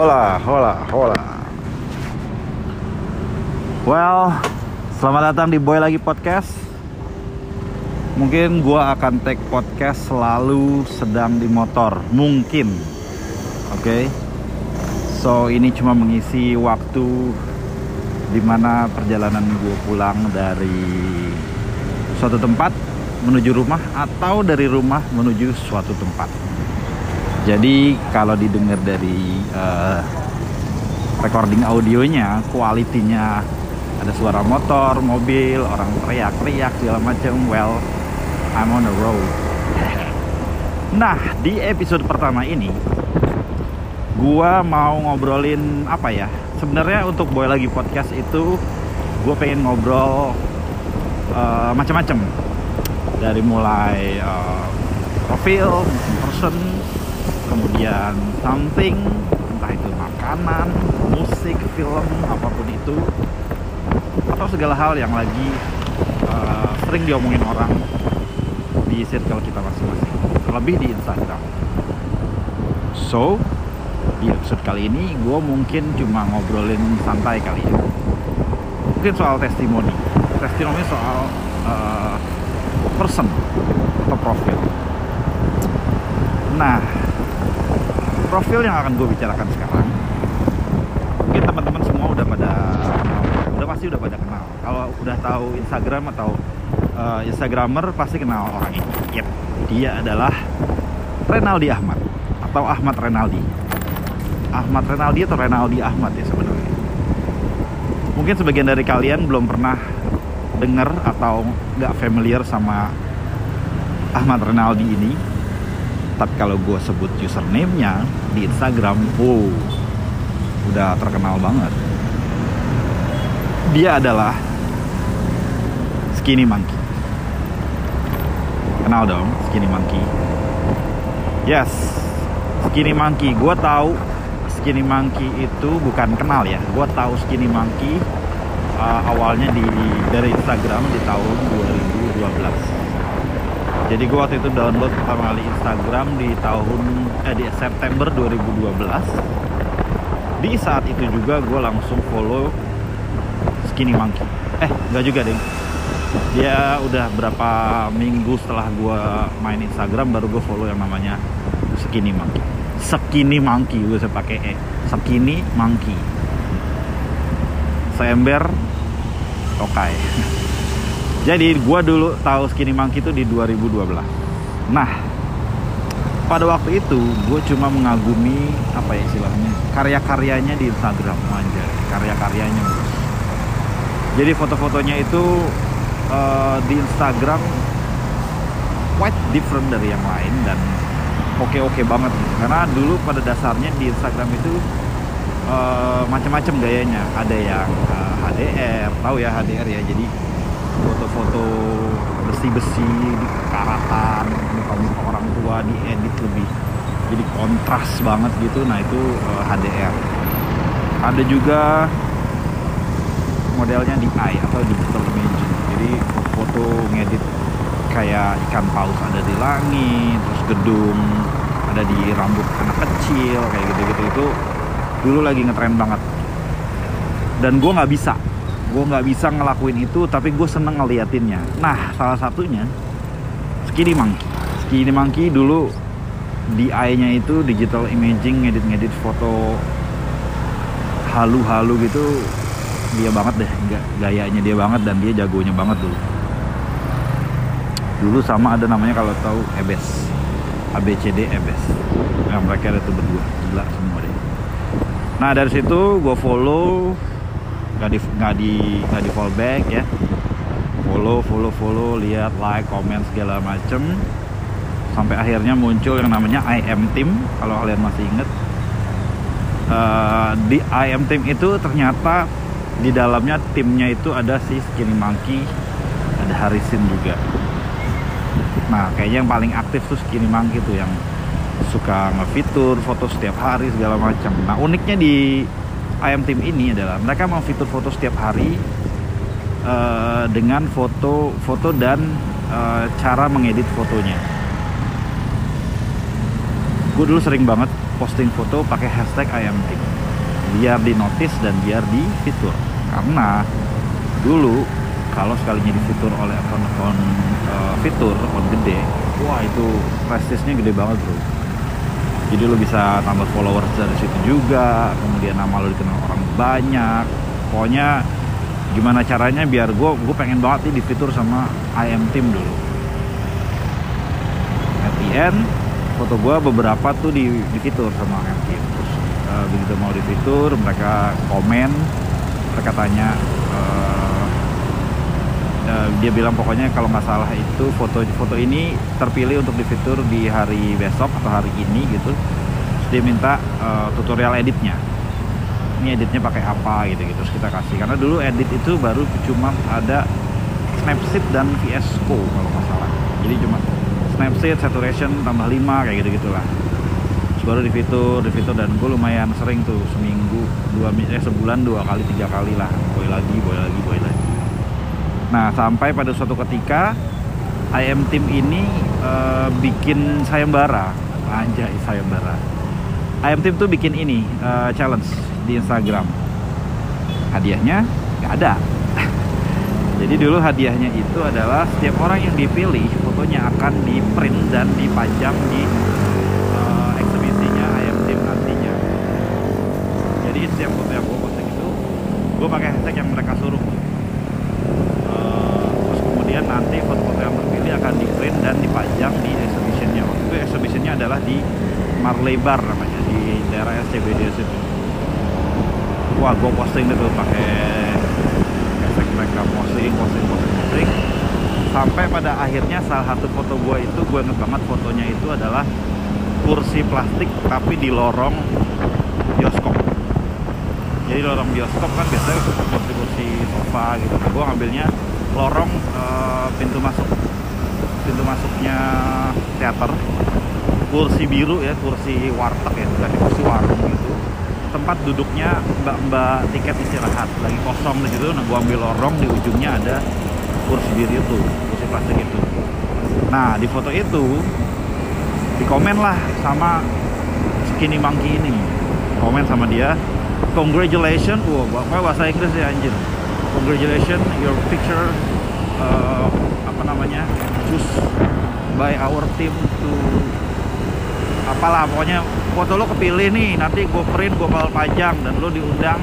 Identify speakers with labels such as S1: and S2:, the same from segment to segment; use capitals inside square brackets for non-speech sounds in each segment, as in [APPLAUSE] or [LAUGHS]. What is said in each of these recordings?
S1: Hola, hola, hola. Well, selamat datang di Boy Lagi Podcast. Mungkin gua akan take podcast selalu sedang di motor, mungkin. Oke. Okay? So, ini cuma mengisi waktu di mana perjalanan gue pulang dari suatu tempat menuju rumah atau dari rumah menuju suatu tempat. Jadi kalau didengar dari uh, recording audionya, kualitinya ada suara motor, mobil, orang teriak-teriak segala macam. Well, I'm on the road. Nah, di episode pertama ini, gua mau ngobrolin apa ya? Sebenarnya untuk boy lagi podcast itu, gue pengen ngobrol uh, macam-macam dari mulai uh, profil, person, kemudian something entah itu makanan musik film apa pun itu atau segala hal yang lagi uh, sering diomongin orang di circle kita masing-masing terlebih di Instagram. So di episode kali ini gue mungkin cuma ngobrolin santai kali ya. Mungkin soal testimoni. Testimoni soal uh, person atau profil. Nah profil yang akan gue bicarakan sekarang mungkin teman-teman semua udah pada udah pasti udah pada kenal. Kalau udah tahu Instagram atau uh, Instagramer pasti kenal orang ini. Yep, dia adalah Renaldi Ahmad atau Ahmad Renaldi. Ahmad Renaldi atau Renaldi Ahmad ya sebenarnya. Mungkin sebagian dari kalian belum pernah dengar atau nggak familiar sama Ahmad Renaldi ini tapi kalau gue sebut username-nya di Instagram, wow, udah terkenal banget. Dia adalah Skinny Monkey. Kenal dong, Skinny Monkey. Yes, Skinny Monkey. Gue tahu Skinny Monkey itu bukan kenal ya. Gue tahu Skinny Monkey uh, awalnya di dari Instagram di tahun 2012 jadi gue waktu itu download pertama kali Instagram di tahun eh di September 2012 di saat itu juga gue langsung follow Skinny Monkey. Eh nggak juga deh dia udah berapa minggu setelah gue main Instagram baru gue follow yang namanya Skinny Monkey. Skinny Monkey gue saya pakai e. Skinny Monkey. Seember tokai [LAUGHS] Jadi gue dulu tahu Skinny Monkey itu di 2012. Nah, pada waktu itu gue cuma mengagumi apa ya istilahnya karya-karyanya di Instagram aja, karya-karyanya. Jadi foto-fotonya itu uh, di Instagram quite different dari yang lain dan oke-oke banget karena dulu pada dasarnya di Instagram itu uh, macam-macam gayanya ada yang uh, eh, HDR tahu ya HDR ya jadi foto-foto besi-besi di karatan muka-muka orang tua diedit lebih jadi kontras banget gitu. Nah itu uh, eh, HDR ada juga modelnya di eye atau digital imaging jadi foto ngedit kayak ikan paus ada di langit terus gedung ada di rambut anak kecil kayak gitu-gitu. Itu dulu lagi ngetren banget. Dan gue nggak bisa gue nggak bisa ngelakuin itu tapi gue seneng ngeliatinnya. Nah salah satunya Skinny Monkey. Skinny Monkey dulu di eye-nya itu digital imaging ngedit-ngedit foto halu-halu gitu. Dia banget deh gayanya dia banget dan dia jagonya banget dulu. Dulu sama ada namanya kalau tahu Ebes. ABCD Ebes. Yang mereka ada tuh berdua gila semua deh. Nah dari situ gue follow nggak di nggak di nggak di fallback ya. Follow follow follow lihat like comment segala macem. Sampai akhirnya muncul yang namanya IM Team kalau kalian masih inget uh, di IM Team itu ternyata di dalamnya timnya itu ada si Skinny Monkey ada Harisin juga. Nah kayaknya yang paling aktif tuh Skinny Monkey tuh yang suka ngefitur foto setiap hari segala macam nah uniknya di ayam tim ini adalah mereka mau fitur foto setiap hari uh, dengan foto foto dan uh, cara mengedit fotonya. gue dulu sering banget posting foto pakai hashtag IMTeam biar di notice dan biar di fitur. Karena dulu kalau sekalinya di fitur oleh akun-akun uh, fitur akun gede wah itu prestisnya gede banget bro jadi lo bisa tambah followers dari situ juga kemudian nama lo dikenal orang banyak. Pokoknya gimana caranya biar gue gue pengen banget nih di fitur sama IM Team dulu. At foto gue beberapa tuh di, di fitur sama IM Team. Terus uh, begitu mau di fitur mereka komen mereka tanya uh, uh, dia bilang pokoknya kalau nggak salah itu foto foto ini terpilih untuk di fitur di hari besok atau hari ini gitu. Terus dia minta uh, tutorial editnya. Ini editnya pakai apa gitu gitu. Terus kita kasih. Karena dulu edit itu baru cuma ada snapseed dan VS Code kalau nggak salah. Jadi cuma snapseed saturation tambah 5 kayak gitu gitulah. Terus baru di fitur di fitur dan gue lumayan sering tuh seminggu dua eh sebulan dua kali tiga kali lah. Boy lagi boy lagi boy lagi nah sampai pada suatu ketika IM Team ini uh, bikin sayembara. Anjay sayembara. IM Team tuh bikin ini uh, challenge di Instagram. Hadiahnya nggak ada. [LAUGHS] Jadi dulu hadiahnya itu adalah setiap orang yang dipilih fotonya akan di print dan dipajang di uh, eksibisinya ayam tim nantinya. Jadi setiap foto yang gue posting itu gue pakai hashtag yang mereka suruh. uh, kemudian nanti foto-foto yang terpilih akan di print dan dipajang di exhibitionnya. Waktu itu exhibitionnya adalah di Marlebar namanya di daerah SCBD situ. Wah gue posting itu pakai hashtag mereka posting posting posting posting. Sampai pada akhirnya salah satu foto gue itu gue inget banget fotonya itu adalah kursi plastik tapi di lorong bioskop. Jadi lorong bioskop kan biasanya kursi kursi sofa gitu. Nah gue ngambilnya lorong uh, pintu masuk. Pintu masuknya teater. Kursi biru ya kursi warteg ya bukan kursi warung gitu. Tempat duduknya mbak-mbak tiket istirahat. Lagi kosong di situ nah gua ambil lorong di ujungnya ada kursi biru itu kursi plastik itu. Nah di foto itu di komen lah sama skinny monkey ini. Komen sama dia congratulations. Wow bahasa Inggris ya anjir congratulations your picture uh, apa namanya choose by our team to apalah pokoknya foto lo kepilih nih nanti gue print gue bakal pajang dan lo diundang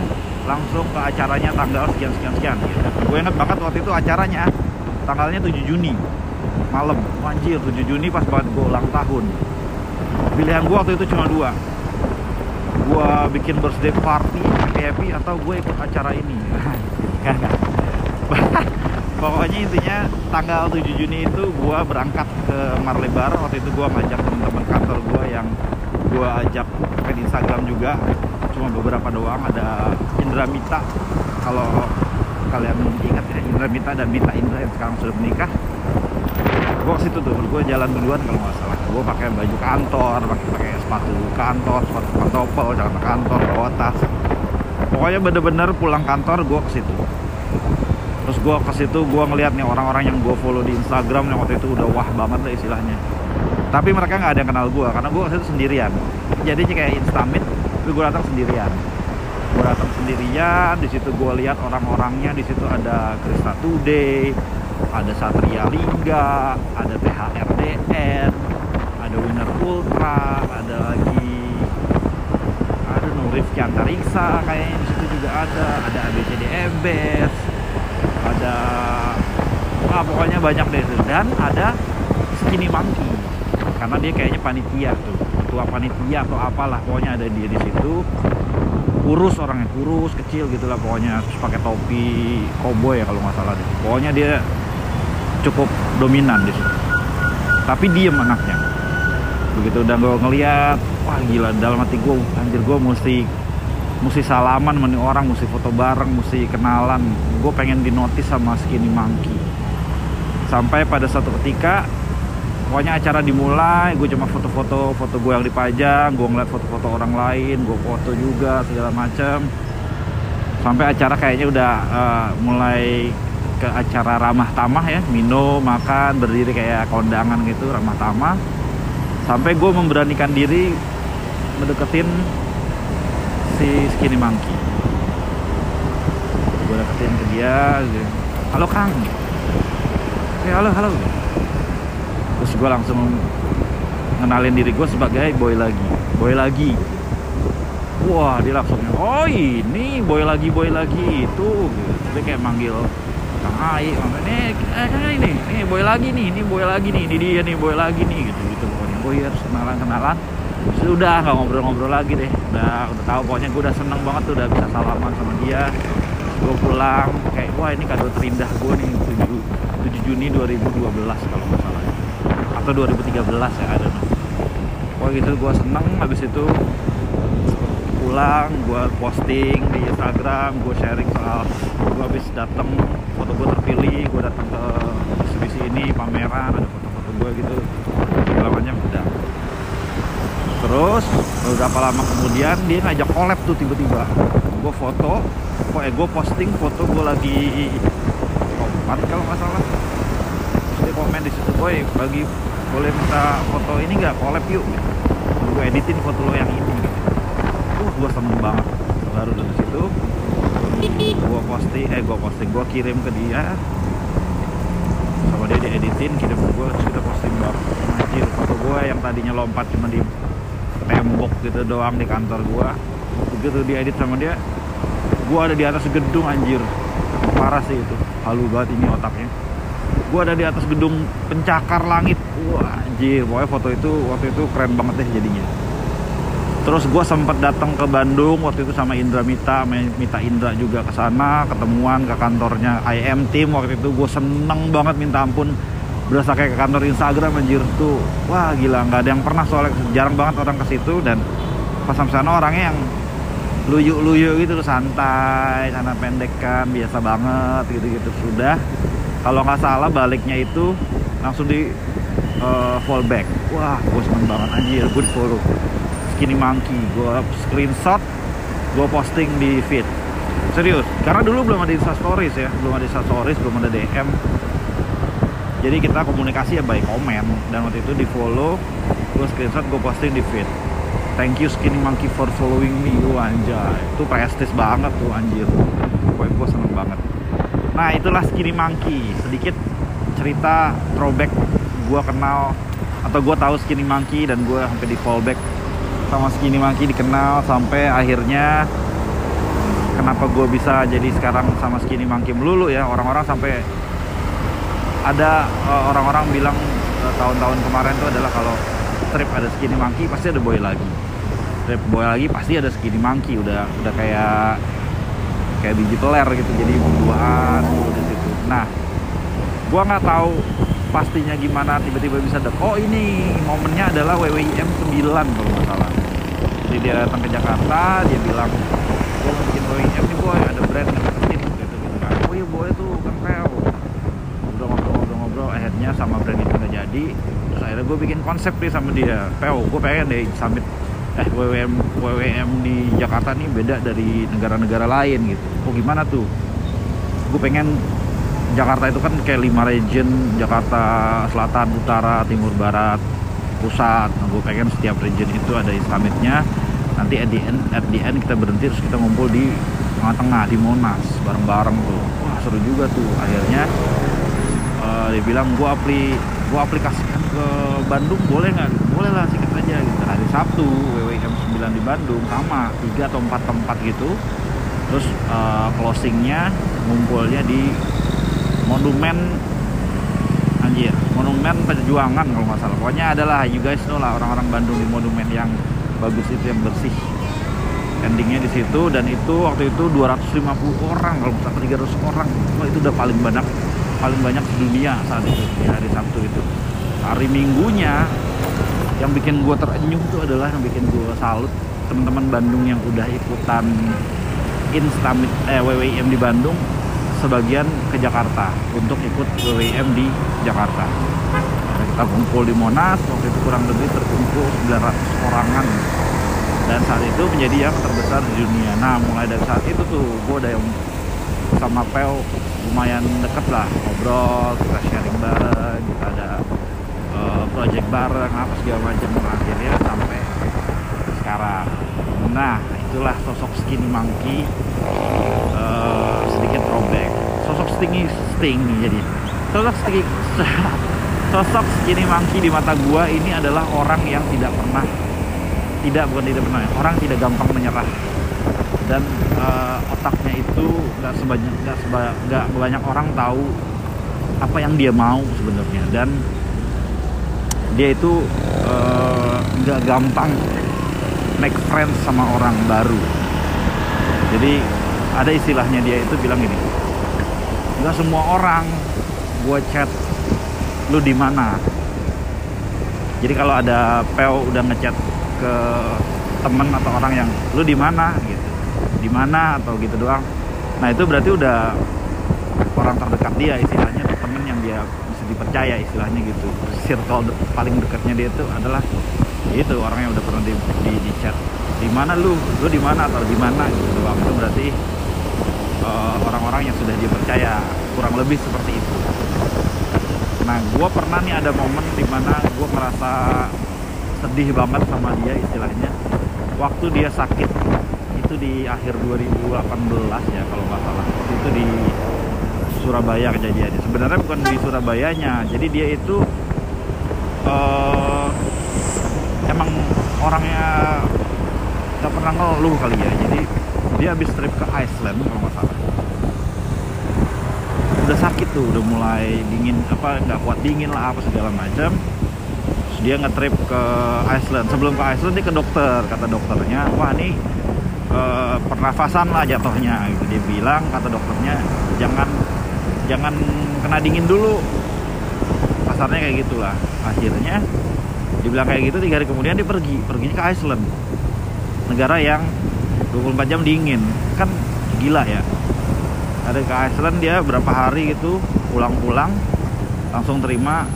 S1: langsung ke acaranya tanggal sekian sekian sekian gitu. gue inget banget waktu itu acaranya tanggalnya 7 Juni malam. Anjir 7 Juni pas banget gue ulang tahun. Pilihan gue waktu itu cuma dua gue bikin birthday party happy happy atau gue ikut acara ini. [LAUGHS] [LAUGHS] Pokoknya intinya tanggal 7 Juni itu gue berangkat ke Marlebar waktu itu gue ngajak teman-teman kantor gue yang gue ajak ke Instagram juga. Cuma beberapa doang ada Indra Mita. Kalau kalian ingat ya Indra Mita dan Mita Indra yang sekarang sudah menikah. Gue situ tuh gue jalan duluan kalau nggak salah gue pakai baju kantor pakai pakai sepatu kantor sepatu pantopel jalan kantor bawa tas. Pokoknya bener-bener pulang kantor gue ke situ. Terus gue ke situ gue ngeliat nih orang-orang yang gue follow di Instagram yang waktu itu udah wah banget lah istilahnya. Tapi mereka nggak ada yang kenal gue karena gue ke situ sendirian. Jadi kayak instamit tapi gue datang sendirian. Gue datang sendirian di situ gue lihat orang-orangnya di situ ada Krista Today ada Satria Lingga ada THRDN ada Winner Ultra ada lagi ada Nurif Antariksa kayaknya di situ juga ada ada ABCD Ebes ada nah pokoknya banyak deh dan ada Skinny Monkey karena dia kayaknya panitia tuh ketua panitia atau apalah pokoknya ada dia di situ. Kurus orangnya kurus kecil gitulah pokoknya terus pakai topi koboi ya kalau nggak salah deh. Pokoknya dia cukup dominan di situ. Tapi diem anaknya begitu udah gue ngeliat wah gila dalam hati gue anjir gue mesti mesti salaman sama orang mesti foto bareng mesti kenalan. Gue pengen dinotis sama skinny monkey. Sampai pada satu ketika pokoknya acara dimulai gue cuma foto-foto foto gue yang dipajang gue ngeliat foto-foto orang lain gue foto juga segala macam sampai acara kayaknya udah uh, mulai ke acara ramah tamah ya minum makan berdiri kayak kondangan gitu ramah tamah sampai gue memberanikan diri mendeketin si Skinny Monkey. Gue deketin ke dia halo Kang. Ya halo halo. Terus gue langsung ngenalin diri gue sebagai boy lagi. Boy lagi. Wah dia langsung oh ini boy lagi boy lagi itu. Dia kayak manggil Kang Ai ini eh ini ini boy lagi nih ini boy lagi nih ini dia nih boy lagi nih gitu harus kenalan kenalan sudah nggak ngobrol-ngobrol lagi deh. Udah udah tahu pokoknya gue udah seneng banget tuh udah bisa salaman sama dia. Gue pulang kayak wah ini kado terindah gue nih 7, 7 Juni 2012 kalau nggak salah. Atau 2013 ya ada Wah gitu gue seneng habis itu pulang gue posting di Instagram gue sharing soal gue habis datang foto gue terpilih gue datang ke eksibisi ini pameran ada foto-foto gue gitu segala macam udah. Terus beberapa lama kemudian dia ngajak collab tuh tiba-tiba. Gue foto kok eh gue posting foto gue lagi kompat kalau nggak salah. Terus dia komen di situ boy bagi boleh minta foto ini nggak? Collab yuk. Gue editin foto lo yang ini. Uh gue seneng banget. Baru dari situ gue posting eh gue posting gue kirim ke dia. Sama dia dieditin kirim ke gue terus kita posting bang anjir foto gue yang tadinya lompat cuma di tembok gitu doang di kantor gue begitu diedit sama dia gue ada di atas gedung anjir. Parah sih itu halu banget ini otaknya. Gue ada di atas gedung pencakar langit. Wah anjir pokoknya foto itu waktu itu keren banget deh jadinya. Terus gue sempat datang ke Bandung waktu itu sama Indra Mita Mita Indra juga ke sana ketemuan ke kantornya IM Team waktu itu. Gue seneng banget minta ampun berasa kayak ke kantor Instagram anjir. Tuh wah gila. Nggak ada yang pernah soalnya. Jarang banget orang ke situ dan pas sampai sana orangnya yang luyu-luyu gitu santai sana pendek kan biasa banget gitu-gitu. Sudah. Kalau nggak salah baliknya itu langsung di uh, fallback. Wah gue seneng banget anjir. Di follow. Skinny monkey. Gue screenshot gue posting di feed. Serius karena dulu belum ada insta stories ya. Belum ada insta stories belum ada dm jadi kita komunikasi ya by komen dan waktu itu di follow gue screenshot gue posting di feed. Thank you skinny monkey for following me. Wah, anjay. Itu prestis banget tuh anjir. Pokoknya gue seneng banget. Nah itulah skinny monkey. Sedikit cerita throwback gue kenal atau gue tahu skinny monkey dan gue sampai di fallback sama skinny monkey dikenal sampai akhirnya kenapa gue bisa jadi sekarang sama skinny monkey melulu ya. Orang-orang sampai ada uh, orang-orang bilang uh, tahun-tahun kemarin itu adalah kalau trip ada skinny monkey pasti ada boy lagi. Trip boy lagi pasti ada skinny monkey udah udah kayak kayak biji teler gitu jadi buah di situ nah gua nggak tahu pastinya gimana tiba-tiba bisa ada oh ini momennya adalah WWIM 9 kalau nggak salah. Jadi dia datang ke Jakarta dia bilang gua mau bikin WWIM nih boy ada brand deketin gitu gitu kan. Oh iya boy tuh kan Pel udah ngobrol-ngobrol akhirnya sama brand itu udah jadi terus akhirnya gue bikin konsep nih sama dia Pel gue pengen deh summit eh WWM WWM di Jakarta nih beda dari negara-negara lain gitu oh gimana tuh gue pengen Jakarta itu kan kayak lima region Jakarta Selatan, Utara, Timur, Barat, Pusat. Nah, gue pengen setiap region itu ada summitnya. Nanti at the end, at the end kita berhenti terus kita ngumpul di tengah-tengah di Monas bareng-bareng tuh. Wah seru juga tuh. Akhirnya uh, dia bilang gue apli gue aplikasikan ke Bandung boleh nggak? Boleh lah sikat aja gitu. Hari Sabtu WWM 9 di Bandung sama tiga atau empat tempat gitu. Terus uh, closingnya ngumpulnya di monumen anjir monumen perjuangan kalau nggak salah pokoknya adalah you guys know lah orang-orang Bandung di monumen yang bagus itu yang bersih endingnya di situ dan itu waktu itu 250 orang kalau misalnya 300 orang itu udah paling banyak paling banyak di dunia saat itu di hari Sabtu itu hari Minggunya yang bikin gue terenyuh itu adalah yang bikin gue salut teman-teman Bandung yang udah ikutan Instamit eh, WWIM di Bandung sebagian ke Jakarta untuk ikut WWM di Jakarta. Kita kumpul di Monas, waktu itu kurang lebih terkumpul 900 orangan. Dan saat itu menjadi yang terbesar di dunia. Nah, mulai dari saat itu tuh gue udah yang sama Pel lumayan deket lah ngobrol, kita sharing bareng, kita ada uh, project bareng apa segala macam akhirnya sampai sekarang. Nah itulah sosok skinny monkey. Uh, sedikit throwback. Sosok stingy sting jadi. Sosok stingy [LAUGHS] sosok skinny monkey di mata gua ini adalah orang yang tidak pernah tidak bukan tidak pernah orang tidak gampang menyerah dan uh, otaknya itu nggak sebanyak nggak seba, banyak orang tahu apa yang dia mau sebenarnya. Dan dia itu eh, nggak uh, gampang make friends sama orang baru. Jadi ada istilahnya dia itu bilang gini nggak semua orang gue chat lu di mana. Jadi kalau ada PO udah ngechat ke temen atau orang yang lu di mana gitu di mana atau gitu doang. Nah itu berarti udah orang terdekat dia istilahnya temen yang dia bisa dipercaya istilahnya gitu. Circle de paling dekatnya dia itu adalah itu orang yang udah pernah di, di, di chat. Di mana lu? Lu di mana atau di mana? Gitu doang. Itu berarti eh, orang-orang uh, yang sudah dia percaya kurang lebih seperti itu. Nah gue pernah nih ada momen di mana gue merasa sedih banget sama dia istilahnya. Waktu dia sakit itu di akhir 2018 ya kalau nggak salah. Itu di Surabaya kejadiannya. Sebenarnya bukan di Surabayanya. Jadi dia itu uh, emang orangnya nggak pernah ngeluh kali ya. Jadi dia habis trip ke Iceland kalau nggak salah. Udah sakit tuh udah mulai dingin apa nggak kuat dingin lah apa segala macam. Dia ngetrip ke Iceland. Sebelum ke Iceland dia ke dokter kata dokternya. Wah nih uh, pernafasan lah jatuhnya gitu. Dia bilang kata dokternya jangan jangan kena dingin dulu. Pasarnya kayak gitulah. Akhirnya dibilang kayak gitu tiga hari kemudian dia pergi. Perginya ke Iceland. Negara yang 24 jam dingin. Kan gila ya. Ada ke Iceland dia berapa hari gitu pulang-pulang langsung terima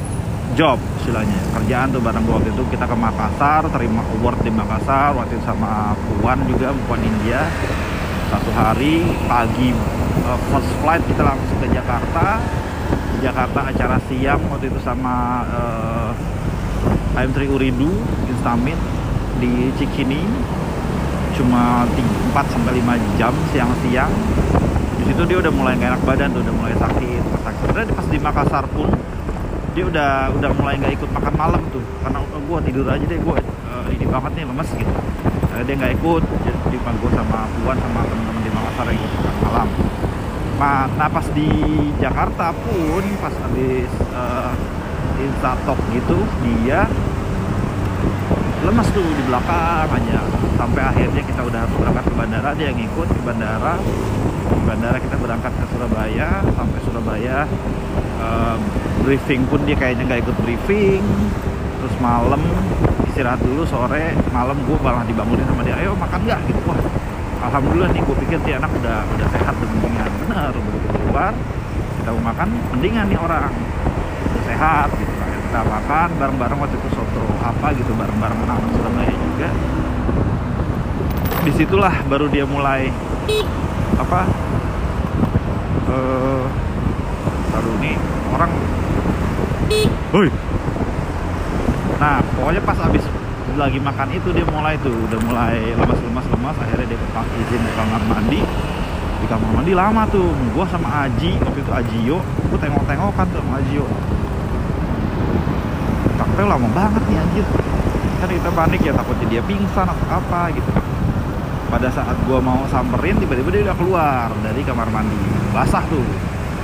S1: job istilahnya kerjaan tuh bareng waktu itu kita ke Makassar terima award di Makassar waktu itu sama Puan juga Puan India. Satu hari pagi uh, first flight kita langsung ke Jakarta. Di Jakarta acara siang waktu itu sama uh, eh, IM3 Uridu Instamit di Cikini. Cuma 4 sampai 5 jam siang-siang. Di situ dia udah mulai gak enak badan tuh udah mulai sakit sakit. Sebenarnya pas di Makassar pun dia udah udah mulai nggak ikut makan malam tuh. Karena oh, gue tidur aja deh gue uh, ini banget nih lemes gitu. Uh, dia nggak ikut jadi gue sama Puan sama teman-teman di Makassar yang ikut makan malam. Nah, pas di Jakarta pun pas habis uh, Instatok gitu dia lemes tuh di belakang aja. Sampai akhirnya kita udah berangkat ke bandara dia yang ikut ke bandara. Di bandara kita berangkat ke Surabaya sampai Surabaya uh, briefing pun dia kayaknya nggak ikut briefing. Terus malam istirahat dulu sore malam gue malah dibangunin sama dia ayo makan nggak? Gitu. Wah alhamdulillah nih gue pikir si anak udah udah sehat dan mendingan bener begitu keluar kita mau makan mendingan nih orang. Sehat gitu kita makan bareng-bareng waktu itu soto apa gitu bareng-bareng anak Surabaya juga. Di situlah baru dia mulai apa uh, baru nih orang Hoi. Nah, pokoknya pas abis lagi makan itu dia mulai tuh udah mulai lemas-lemas lemas akhirnya dia ke izin ke kamar mandi. Di kamar mandi lama tuh gua sama Aji waktu itu Ajio gua tengok-tengok kan tuh sama Ajio Kakek lama banget nih anjir. Kan kita panik ya takutnya dia pingsan atau apa gitu. Pada saat gua mau samperin tiba-tiba dia udah keluar dari kamar mandi. Basah tuh.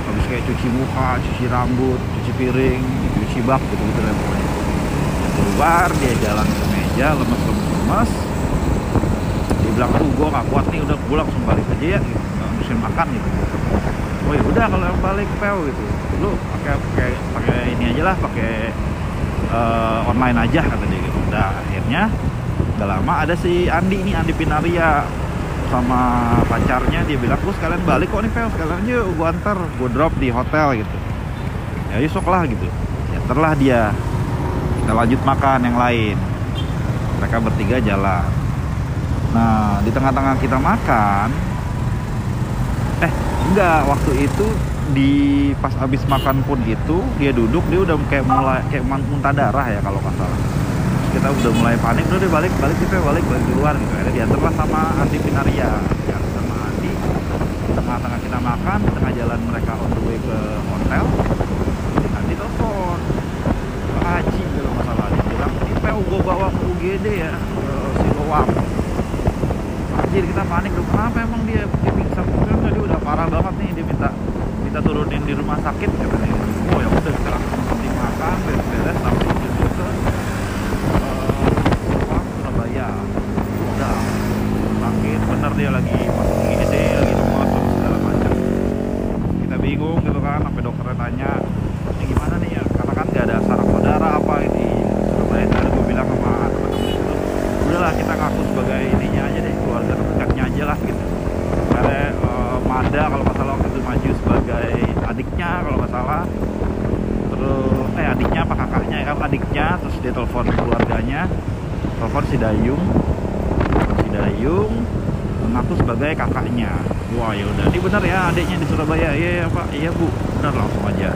S1: Habis kayak cuci muka cuci rambut cuci piring cuci bak gitu gitu lah pokoknya. Keluar dia jalan ke meja lemes lemes lemes dia bilang aduh gue gak kuat nih udah gue langsung balik aja ya gitu. Nggak mesti makan gitu. Oh ya udah kalau balik pel gitu. Lu pakai pakai pakai ini aja lah pakai uh, online aja kata dia gitu. Udah akhirnya udah lama ada si Andi nih Andi Pinaria sama pacarnya. Dia bilang gue sekalian balik kok nih Pel sekalian aja gue antar gue drop di hotel gitu. Ya besok lah gitu. Ya terlah dia. Kita lanjut makan yang lain. Mereka bertiga jalan. Nah di tengah-tengah kita makan eh enggak waktu itu di pas habis makan pun itu dia duduk dia udah kayak mulai kayak muntah darah ya kalau nggak salah. Kita udah mulai panik udah deh balik balik kita balik balik luar gitu. Akhirnya diantar lah sama Andi Pinaria. Ya sama Andi tengah-tengah kita makan tengah jalan mereka on the way ke hotel Andi telepon. Pak Haji kalau masalah dia bilang ini PO gue bawa ke UGD ya ke Siloam. Anjir kita panik dong kenapa emang dia dia pingsan? Kan dia udah parah banget nih dia minta minta turunin di rumah sakit katanya oh ya udah kita langsung nanti makan beres-beres sampai menuju ke uh, Surabaya. Udah sakit bener dia lagi ini deh lagi lemas segala macam kita bingung gitu kan sampai dokternya tanya ini gimana nih ya karena kan gak ada saraf saudara apa ini Surabaya tadi gue bilang sama teman-teman itu udahlah kita ngaku sebagai ininya aja deh keluarga terdekatnya aja lah gitu karena uh, Mada kalau nggak salah waktu itu maju sebagai adiknya kalau nggak salah terus eh adiknya apa kakaknya ya adiknya terus dia telepon keluarganya. Telepon si Dayung. Si Dayung mengaku sebagai kakaknya. Wah ya udah. Ini benar ya adiknya di Surabaya. Iya ya pak. Iya bu. Benar langsung aja.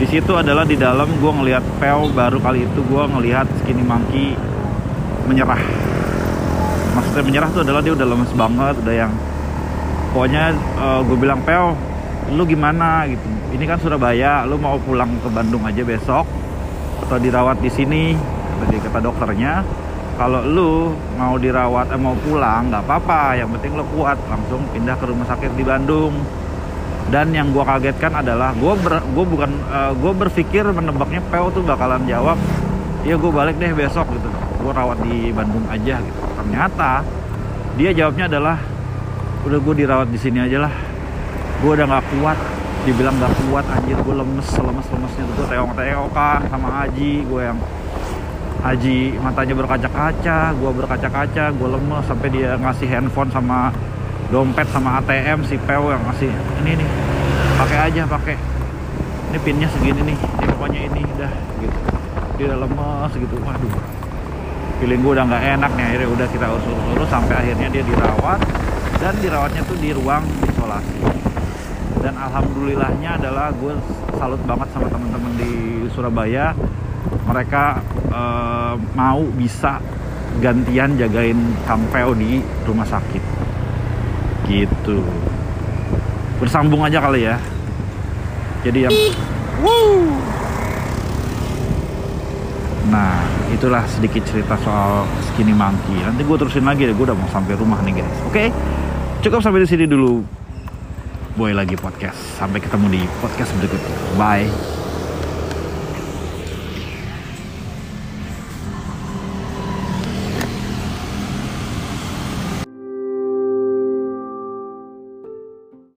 S1: Di situ adalah di dalam gue ngelihat Pel baru kali itu gue ngelihat Skinny Monkey menyerah. Maksudnya menyerah tuh adalah dia udah lemes banget udah yang pokoknya uh, gue bilang Pel lu gimana? Gitu. Ini kan Surabaya lu mau pulang ke Bandung aja besok atau dirawat di sini kata dia kata dokternya. Kalau lu mau dirawat eh, mau pulang nggak apa-apa yang penting lu kuat langsung pindah ke rumah sakit di Bandung. Dan yang gue kagetkan adalah gue ber, gue bukan uh, gue berpikir menebaknya Pel tuh bakalan jawab iya gue balik deh besok gitu. Gue rawat di Bandung aja gitu. Ternyata dia jawabnya adalah udah gue dirawat di sini aja lah gue udah nggak kuat dibilang nggak kuat anjir gue lemes lemes lemesnya tuh. Gue teong teokan sama Haji gue yang Haji matanya berkaca-kaca gue berkaca-kaca gue lemes sampai dia ngasih handphone sama dompet sama ATM si Pew yang ngasih ini nih pakai aja pakai. Ini pinnya segini nih ini pokoknya ini udah gitu. Dia udah lemes gitu waduh. Feeling gue udah nggak enak nih akhirnya udah kita urus-urus sampai akhirnya dia dirawat dan dirawatnya tuh di ruang isolasi dan alhamdulillahnya adalah gue salut banget sama teman-teman di Surabaya mereka eh, mau bisa gantian jagain Kang Peo di rumah sakit gitu bersambung aja kali ya jadi yang! Nah, itulah sedikit cerita soal Skinny Monkey. Nanti gue terusin lagi deh, gue udah mau sampai rumah nih guys. Oke, cukup sampai di sini dulu. Boy lagi podcast. Sampai ketemu di podcast berikutnya. Bye.